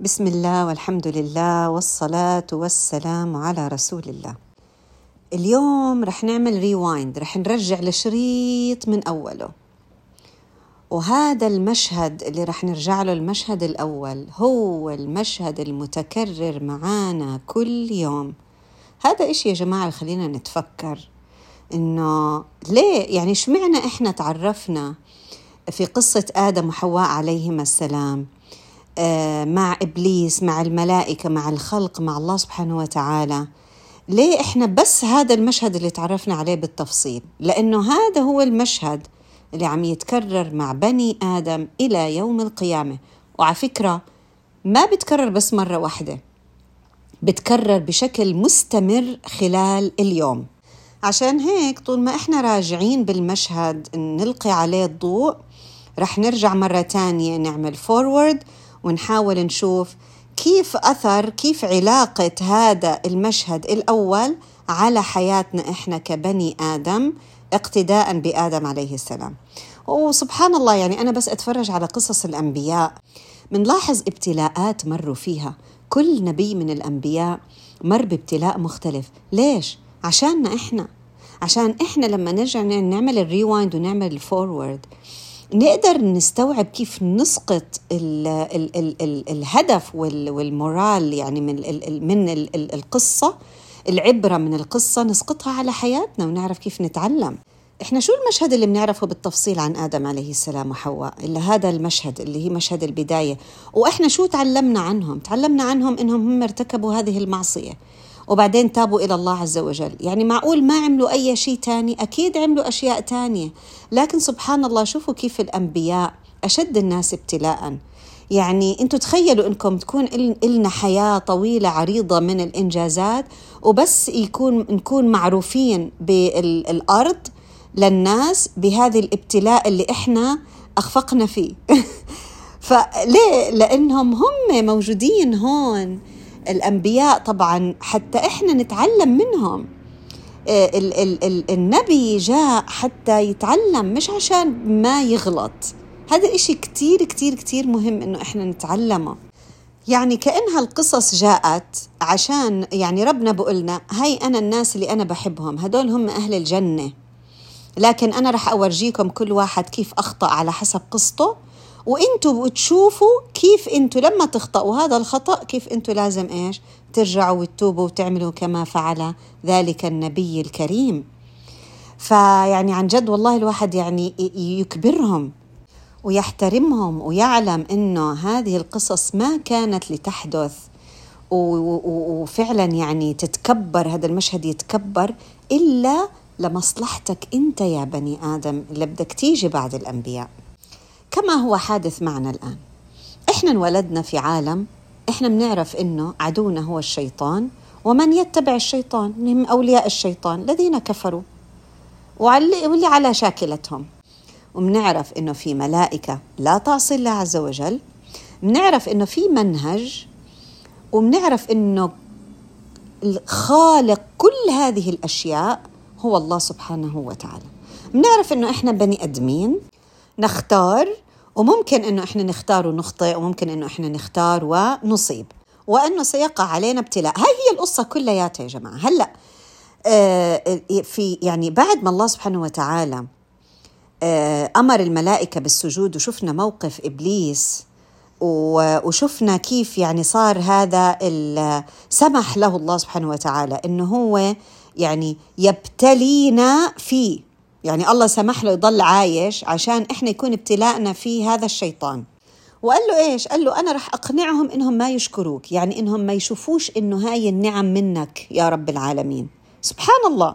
بسم الله والحمد لله والصلاة والسلام على رسول الله. اليوم رح نعمل ريوايند، رح نرجع لشريط من أوله. وهذا المشهد اللي رح نرجع له المشهد الأول هو المشهد المتكرر معانا كل يوم. هذا إشي يا جماعة خلينا نتفكر إنه ليه يعني شمعنا إحنا تعرفنا في قصة آدم وحواء عليهما السلام مع إبليس مع الملائكة مع الخلق مع الله سبحانه وتعالى. ليه إحنا بس هذا المشهد اللي تعرفنا عليه بالتفصيل؟ لأنه هذا هو المشهد اللي عم يتكرر مع بني آدم إلى يوم القيامة. وعلى فكرة ما بتكرر بس مرة واحدة بتكرر بشكل مستمر خلال اليوم. عشان هيك طول ما إحنا راجعين بالمشهد نلقي عليه الضوء رح نرجع مرة تانية نعمل فورورد ونحاول نشوف كيف أثر كيف علاقة هذا المشهد الأول على حياتنا إحنا كبني آدم اقتداء بآدم عليه السلام. وسبحان الله يعني أنا بس أتفرج على قصص الأنبياء منلاحظ ابتلاءات مروا فيها. كل نبي من الأنبياء مر بابتلاء مختلف. ليش؟ عشاننا إحنا. عشان إحنا لما نرجع نعمل ال rewind ونعمل ال forward نقدر نستوعب كيف نسقط ال ال ال ال الهدف وال moral يعني من ال من ال القصة العبرة من القصة نسقطها على حياتنا ونعرف كيف نتعلم. إحنا شو المشهد اللي بنعرفه بالتفصيل عن آدم عليه السلام وحواء؟ إلا هذا المشهد اللي هي مشهد البداية. وإحنا شو تعلمنا عنهم؟ تعلمنا عنهم إنهم هم ارتكبوا هذه المعصية. وبعدين تابوا إلى الله عز وجل. يعني معقول ما عملوا أي شيء تاني؟ أكيد عملوا أشياء تانية. لكن سبحان الله شوفوا كيف الأنبياء أشد الناس ابتلاءً. يعني أنتم تخيلوا إنكم تكون لنا حياة طويلة عريضة من الإنجازات وبس يكون نكون معروفين بالارض للناس بهذه الابتلاء اللي إحنا أخفقنا فيه. فليه لأنهم هم موجودين هون. الأنبياء طبعا حتى إحنا نتعلم منهم. آه، ال ال ال النبي جاء حتى يتعلم مش عشان ما يغلط. هذا إشي كتير كتير كتير مهم إنه إحنا نتعلمه. يعني كأنها القصص جاءت عشان يعني ربنا بقولنا هاي أنا الناس اللي أنا بحبهم هدول هم أهل الجنة. لكن أنا رح أورجيكم كل واحد كيف أخطأ على حسب قصته. وانتوا بتشوفوا كيف أنتوا لما تخطئوا هذا الخطأ كيف أنتوا لازم إيش؟ ترجعوا وتتوبوا وتعملوا كما فعل ذلك النبي الكريم. فيعني عن جد والله الواحد يعني يكبرهم ويحترمهم ويعلم إنه هذه القصص ما كانت لتحدث وفعلا يعني تتكبر هذا المشهد يتكبر إلا لمصلحتك أنت يا بني آدم اللي بدك تيجي بعد الأنبياء. كما هو حادث معنا الآن. إحنا انولدنا في عالم إحنا بنعرف إنه عدونا هو الشيطان ومن يتبع الشيطان؟ هم أولياء الشيطان الذين كفروا. واللي على شاكلتهم. وبنعرف إنه في ملائكة لا تعصي الله عز وجل. بنعرف إنه في منهج. وبنعرف إنه خالق كل هذه الأشياء هو الله سبحانه وتعالى. بنعرف إنه إحنا بني أدمين. نختار وممكن إنه إحنا نختار ونخطئ وممكن إنه إحنا نختار ونصيب. وإنه سيقع علينا ابتلاء. هاي هي القصة كلياتها يا جماعة. هلأ آه، في يعني بعد ما الله سبحانه وتعالى آه، أمر الملائكة بالسجود وشفنا موقف إبليس وشفنا كيف يعني صار هذا سمح له الله سبحانه وتعالى إنه هو يعني يبتلينا فيه. يعني الله سمح له يضل عايش عشان إحنا يكون ابتلاءنا في هذا الشيطان. وقال له إيش؟ قال له أنا رح أقنعهم إنهم ما يشكروك يعني إنهم ما يشوفوش إنه هاي النعم منك يا رب العالمين. سبحان الله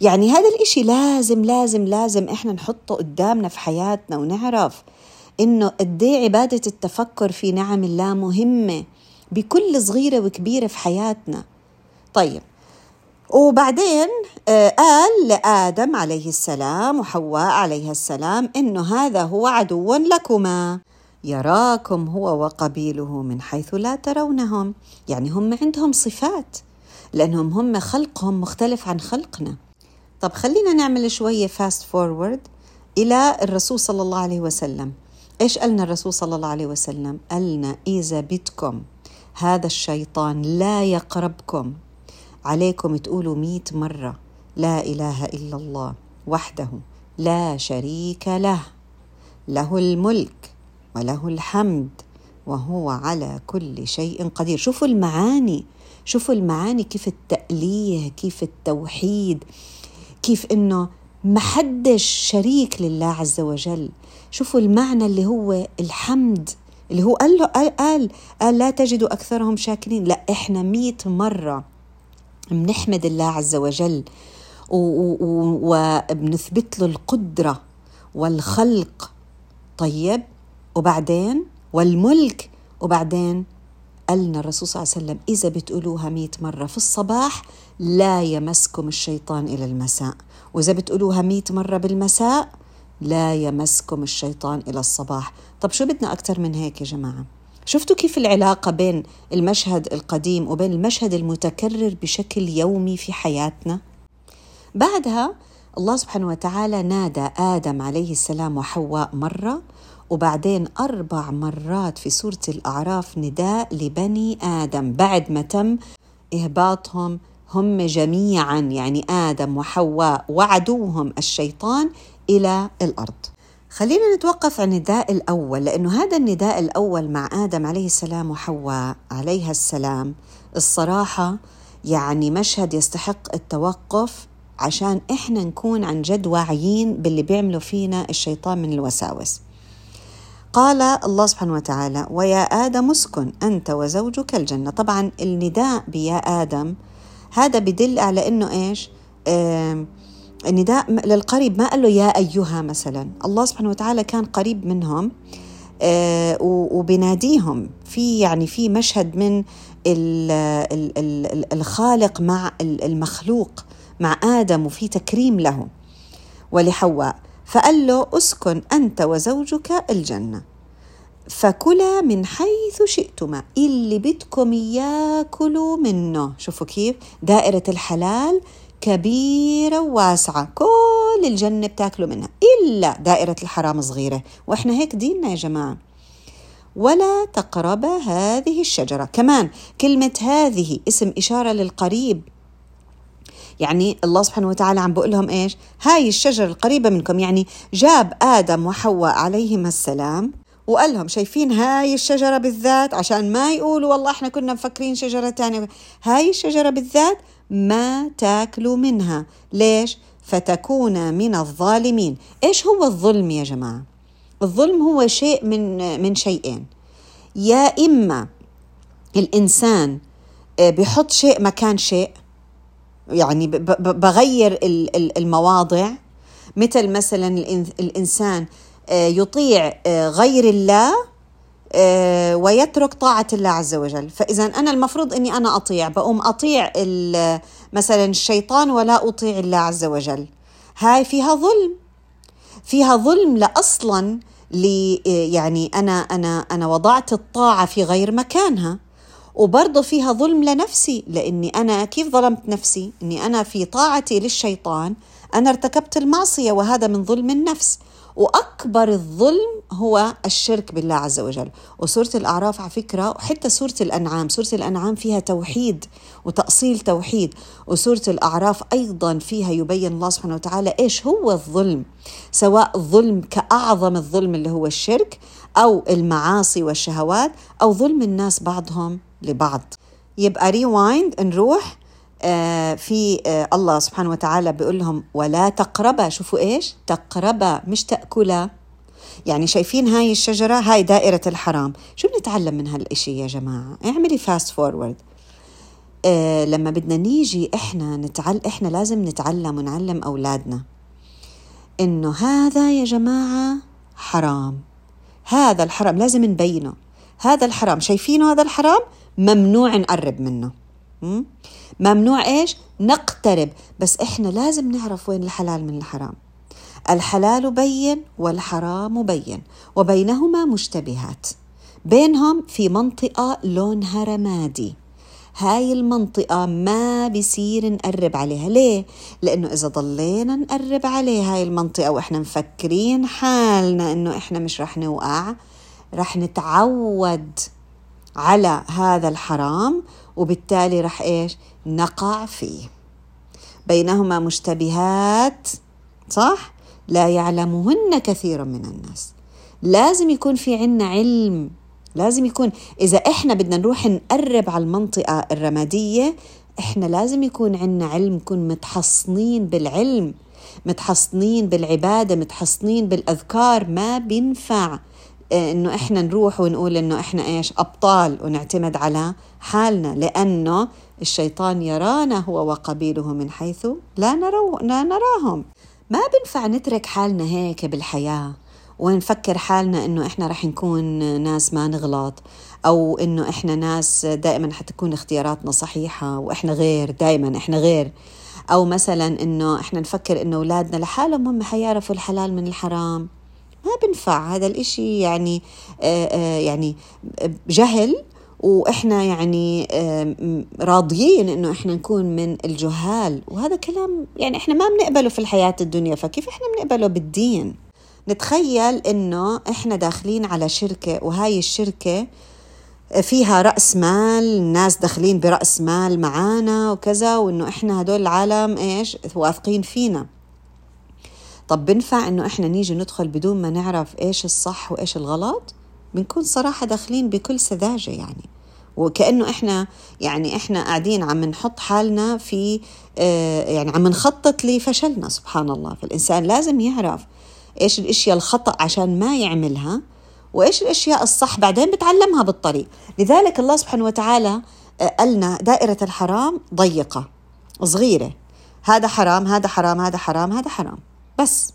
يعني هذا الإشي لازم لازم لازم إحنا نحطه قدامنا في حياتنا ونعرف إنه قد إيه عبادة التفكر في نعم الله مهمة بكل صغيرة وكبيرة في حياتنا. طيب وبعدين آه، قال لآدم عليه السلام وحواء عليها السلام إنه هذا هو عدو لكما. يراكم هو وقبيله من حيث لا ترونهم. يعني هم عندهم صفات لأنهم هم خلقهم مختلف عن خلقنا. طب خلينا نعمل شوية fast forward إلى الرسول صلى الله عليه وسلم. إيش قالنا الرسول صلى الله عليه وسلم؟ قالنا إذا بدكم هذا الشيطان لا يقربكم. عليكم تقولوا مئة مرة لا إله إلا الله وحده لا شريك له له الملك وله الحمد وهو على كل شيء قدير. شوفوا المعاني شوفوا المعاني كيف التأليه كيف التوحيد كيف إنه ما حدش شريك لله عز وجل. شوفوا المعنى اللي هو الحمد اللي هو قال له قال, قال, قال لا تجدوا أكثرهم شاكرين. لا إحنا مئة مرة بنحمد الله عز وجل وبنثبت له القدرة والخلق. طيب وبعدين؟ والملك. وبعدين قالنا الرسول صلى الله عليه وسلم إذا بتقولوها مئة مرة في الصباح لا يمسكم الشيطان إلى المساء وإذا بتقولوها مئة مرة بالمساء لا يمسكم الشيطان إلى الصباح. طب شو بدنا أكثر من هيك يا جماعة؟ شفتوا كيف العلاقة بين المشهد القديم وبين المشهد المتكرر بشكل يومي في حياتنا؟ بعدها الله سبحانه وتعالى نادى آدم عليه السلام وحواء مرة وبعدين أربع مرات في سورة الأعراف نداء لبني آدم. بعد ما تم إهباطهم هم جميعا يعني آدم وحواء وعدوهم الشيطان إلى الأرض. خلينا نتوقف عن النداء الأول لأنه هذا النداء الأول مع آدم عليه السلام وحواء عليها السلام. الصراحة يعني مشهد يستحق التوقف عشان إحنا نكون عن جد واعيين باللي بيعملوا فينا الشيطان من الوساوس. قال الله سبحانه وتعالى ويا آدم اسكن أنت وزوجك الجنة. طبعا النداء بيا آدم هذا بدل على أنه إيش؟ آه النداء للقريب ما قال له يا أيها مثلا. الله سبحانه وتعالى كان قريب منهم آه وبناديهم. في يعني في مشهد من الخالق مع المخلوق مع آدم وفي تكريم له. ولحواء فقال له أسكن أنت وزوجك الجنة. فكلا من حيث شئتما اللي بدكم ياكلوا منه. شوفوا كيف. دائرة الحلال كبيرة وواسعة كل الجنة بتاكلوا منها إلا دائرة الحرام صغيرة. وإحنا هيك ديننا يا جماعة. ولا تقرب هذه الشجرة. كمان كلمة هذه اسم إشارة للقريب. يعني الله سبحانه وتعالى عم بقول لهم إيش؟ هاي الشجرة القريبة منكم. يعني جاب آدم وحواء عليهما السلام وقال لهم شايفين هاي الشجرة بالذات؟ عشان ما يقولوا والله إحنا كنا مفكرين شجرة تانية. هاي الشجرة بالذات ما تاكلوا منها. ليش؟ فتكون من الظالمين. إيش هو الظلم يا جماعة؟ الظلم هو شيء من من شيئين. يا إما الإنسان آه، بحط شيء مكان شيء يعني بغير المواضع. مثل مثلا الإنسان آه، يطيع آه، غير الله ويترك طاعة الله عز وجل. فإذا أنا المفروض أني أنا أطيع بقوم أطيع مثلا الشيطان ولا أطيع الله عز وجل. هاي فيها ظلم. فيها ظلم لأصلا لي يعني أنا أنا أنا وضعت الطاعة في غير مكانها. وبرضه فيها ظلم لنفسي لإني أنا كيف ظلمت نفسي؟ إني أنا في طاعتي للشيطان أنا ارتكبت المعصية وهذا من ظلم النفس. وأكبر الظلم هو الشرك بالله عز وجل. وسورة الأعراف على فكرة وحتى سورة الأنعام سورة الأنعام فيها توحيد وتأصيل توحيد. وسورة الأعراف أيضا فيها يبين الله سبحانه وتعالى إيش هو الظلم. سواء الظلم كأعظم الظلم اللي هو الشرك أو المعاصي والشهوات أو ظلم الناس بعضهم لبعض. يبقى ريوايند نروح في آه الله سبحانه وتعالى بيقول لهم ولا تقربا شوفوا إيش؟ تقربا مش تأكلا. يعني شايفين هاي الشجرة هاي دائرة الحرام. شو بنتعلم من هالشيء يا جماعة؟ اعملي fast forward آه لما بدنا نيجي إحنا نتعل إحنا لازم نتعلم ونعلم أولادنا إنه هذا يا جماعة حرام. هذا الحرام لازم نبينه. هذا الحرام شايفينه هذا الحرام؟ ممنوع نقرب منه. ممنوع إيش؟ نقترب. بس إحنا لازم نعرف وين الحلال من الحرام. الحلال بين والحرام بين وبينهما مشتبهات. بينهم في منطقة لونها رمادي. هاي المنطقة ما بصير نقرب عليها. ليه؟ لأنه إذا ضلينا نقرب عليه هاي المنطقة وإحنا مفكرين حالنا إنه إحنا مش رح نوقع رح نتعود على هذا الحرام وبالتالي رح إيش؟ نقع فيه. بينهما مشتبهات صح؟ لا يعلمهن كثير من الناس. لازم يكون في عنا علم. لازم يكون إذا إحنا بدنا نروح نقرب على المنطقة الرمادية إحنا لازم يكون عنا علم نكون متحصنين بالعلم متحصنين بالعبادة متحصنين بالأذكار. ما بينفع. إنه إحنا نروح ونقول إنه إحنا إيش أبطال ونعتمد على حالنا لأنه الشيطان يرانا هو وقبيله من حيث لا, نرو لا نراهم. ما بنفع نترك حالنا هيك بالحياة ونفكر حالنا إنه إحنا رح نكون ناس ما نغلط أو إنه إحنا ناس دائما حتكون اختياراتنا صحيحة وإحنا غير دائما إحنا غير. أو مثلا إنه إحنا نفكر إنه أولادنا لحالهم هم حيعرفوا الحلال من الحرام. ما بنفع هذا الإشي يعني آه، آه، يعني جهل وإحنا يعني راضيين إنه إحنا نكون من الجهال. وهذا كلام يعني إحنا ما بنقبله في الحياة الدنيا فكيف إحنا بنقبله بالدين؟ نتخيل إنه إحنا داخلين على شركة وهاي الشركة فيها رأس مال الناس داخلين برأس مال معانا وكذا وإنه إحنا هدول العالم إيش؟ واثقين فينا. طب بنفع إنه إحنا نيجي ندخل بدون ما نعرف إيش الصح وإيش الغلط؟ بنكون صراحة داخلين بكل سذاجة يعني. وكأنه إحنا يعني إحنا قاعدين عم نحط حالنا في آه، يعني عم نخطط لفشلنا سبحان الله. فالإنسان لازم يعرف إيش الأشياء الخطأ عشان ما يعملها وإيش الأشياء الصح بعدين بتعلمها بالطريق. لذلك الله سبحانه وتعالى آه، قالنا دائرة الحرام ضيقة صغيرة. هذا حرام هذا حرام هذا حرام هذا حرام. بس.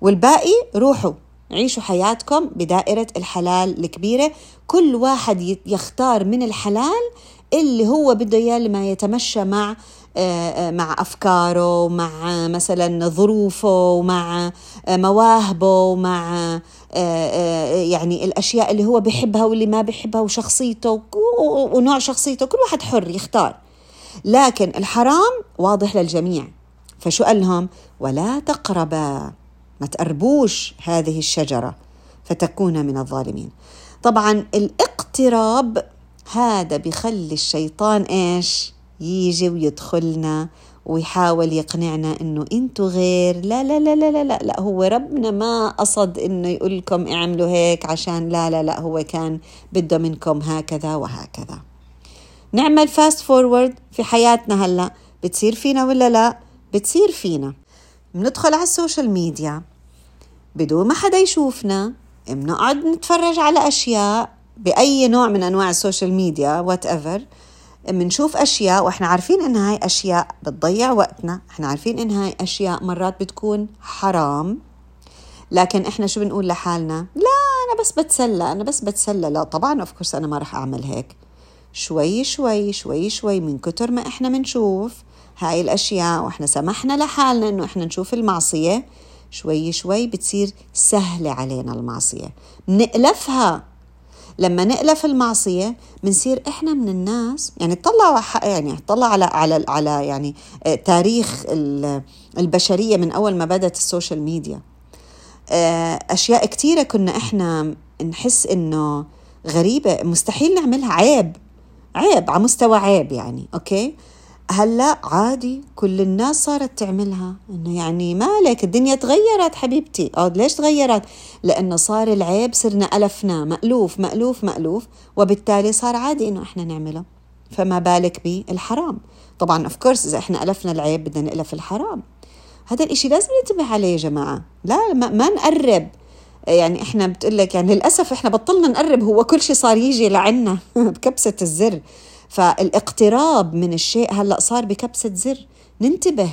والباقي روحوا عيشوا حياتكم بدائرة الحلال الكبيرة. كل واحد يختار من الحلال اللي هو بده إياه لما يتمشى مع آه، آه، مع أفكاره ومع مثلا ظروفه ومع آه، مواهبه ومع يعني الأشياء اللي هو بحبها واللي ما بحبها وشخصيته ونوع شخصيته. كل واحد حر يختار. لكن الحرام واضح للجميع. فشو قال لهم؟ ولا تقربا. ما تقربوش هذه الشجرة فتكون من الظالمين. طبعا الاقتراب هذا بخلي الشيطان إيش؟ يجي ويدخلنا ويحاول يقنعنا إنه أنتوا غير. لا لا لا لا لا لا هو ربنا ما قصد إنه يقول لكم اعملوا هيك عشان لا لا لا هو كان بده منكم هكذا وهكذا. نعمل fast forward في حياتنا هلأ. بتصير فينا ولا لا؟ بتصير فينا. بندخل على ال social media. بدون ما حدا يشوفنا بنقعد نتفرج على أشياء بأي نوع من أنواع ال social media whatever بنشوف أشياء وإحنا عارفين إن هاي أشياء بتضيع وقتنا. إحنا عارفين إن هاي أشياء مرات بتكون حرام. لكن إحنا شو بنقول لحالنا؟ لا أنا بس بتسلى أنا بس بتسلى. لا طبعا of course أنا ما رح أعمل هيك. شوي شوي شوي شوي من كتر ما إحنا بنشوف هاي الأشياء وإحنا سمحنا لحالنا إنه إحنا نشوف المعصية. شوي شوي بتصير سهلة علينا المعصية. نألفها. لما نألف المعصية بنصير إحنا من الناس يعني طلع يعني طلع على على على يعني آه، تاريخ البشرية من أول ما بدأت ال social media. آه، أشياء كثيرة كنا إحنا نحس إنه غريبة. مستحيل نعملها. عيب. عيب. على مستوى عيب يعني. okay؟ هلا عادي كل الناس صارت تعملها. إنه يعني مالك الدنيا تغيرت حبيبتي. آه ليش تغيرت؟ لأنه صار العيب صرنا ألفناه مألوف مألوف مألوف. وبالتالي صار عادي إنه إحنا نعمله. فما بالك بالحرام طبعا اوف كورس إذا إحنا ألفنا العيب بدنا نألف الحرام. هذا الإشي لازم ننتبه عليه يا جماعة. لا ما, ما نقرب. يعني إحنا بتقول لك يعني للأسف إحنا بطلنا نقرب. هو كل شيء صار يجي لعنا بكبسة الزر. فالاقتراب من الشيء هلأ صار بكبسة زر. ننتبه.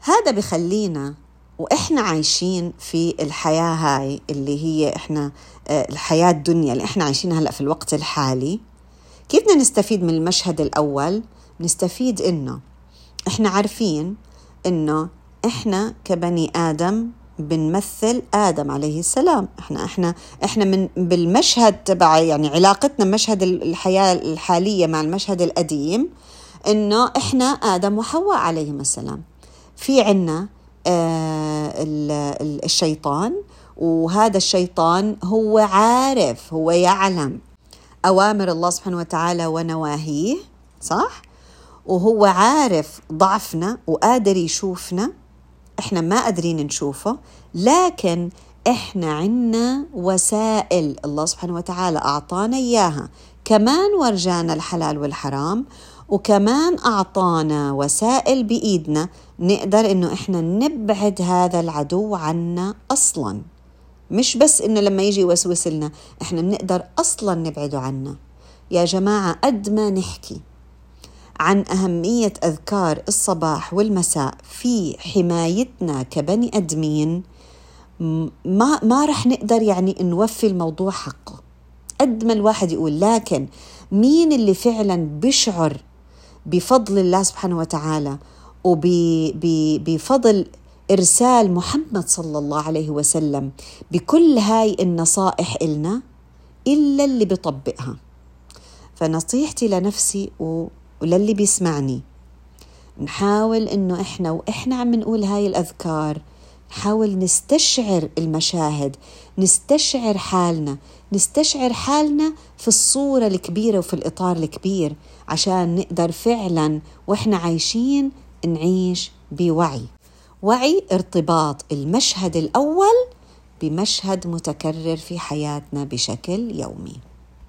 هذا بخلينا وإحنا عايشين في الحياة هاي اللي هي إحنا آه، الحياة الدنيا اللي إحنا عايشينها هلأ في الوقت الحالي. كيف بدنا نستفيد من المشهد الأول؟ نستفيد إنه إحنا عارفين إنه إحنا كبني آدم بنمثل آدم عليه السلام. إحنا إحنا إحنا من بالمشهد تبع يعني علاقتنا مشهد الحياة الحالية مع المشهد القديم إنه إحنا آدم وحواء عليهم السلام. في عنا آه الشيطان وهذا الشيطان هو عارف هو يعلم أوامر الله سبحانه وتعالى ونواهيه صح؟ وهو عارف ضعفنا وقادر يشوفنا. إحنا ما قادرين نشوفه لكن إحنا عنا وسائل الله سبحانه وتعالى أعطانا إياها. كمان ورجانا الحلال والحرام وكمان أعطانا وسائل بإيدنا نقدر إنه إحنا نبعد هذا العدو عنا أصلا. مش بس إنه لما يجي يوسوس لنا إحنا بنقدر أصلا نبعده عنا. يا جماعة قد ما نحكي عن أهمية أذكار الصباح والمساء في حمايتنا كبني أدمين ما ما رح نقدر يعني نوفي الموضوع حقه. قد ما الواحد يقول لكن مين اللي فعلا بيشعر بفضل الله سبحانه وتعالى وبفضل إرسال محمد صلى الله عليه وسلم بكل هاي النصائح إلنا إلا اللي بيطبقها. فنصيحتي لنفسي وللي بيسمعني. نحاول إنه إحنا وإحنا عم نقول هاي الأذكار نحاول نستشعر المشاهد نستشعر حالنا نستشعر حالنا في الصورة الكبيرة وفي الإطار الكبير عشان نقدر فعلا وإحنا عايشين نعيش بوعي. وعي ارتباط المشهد الأول بمشهد متكرر في حياتنا بشكل يومي.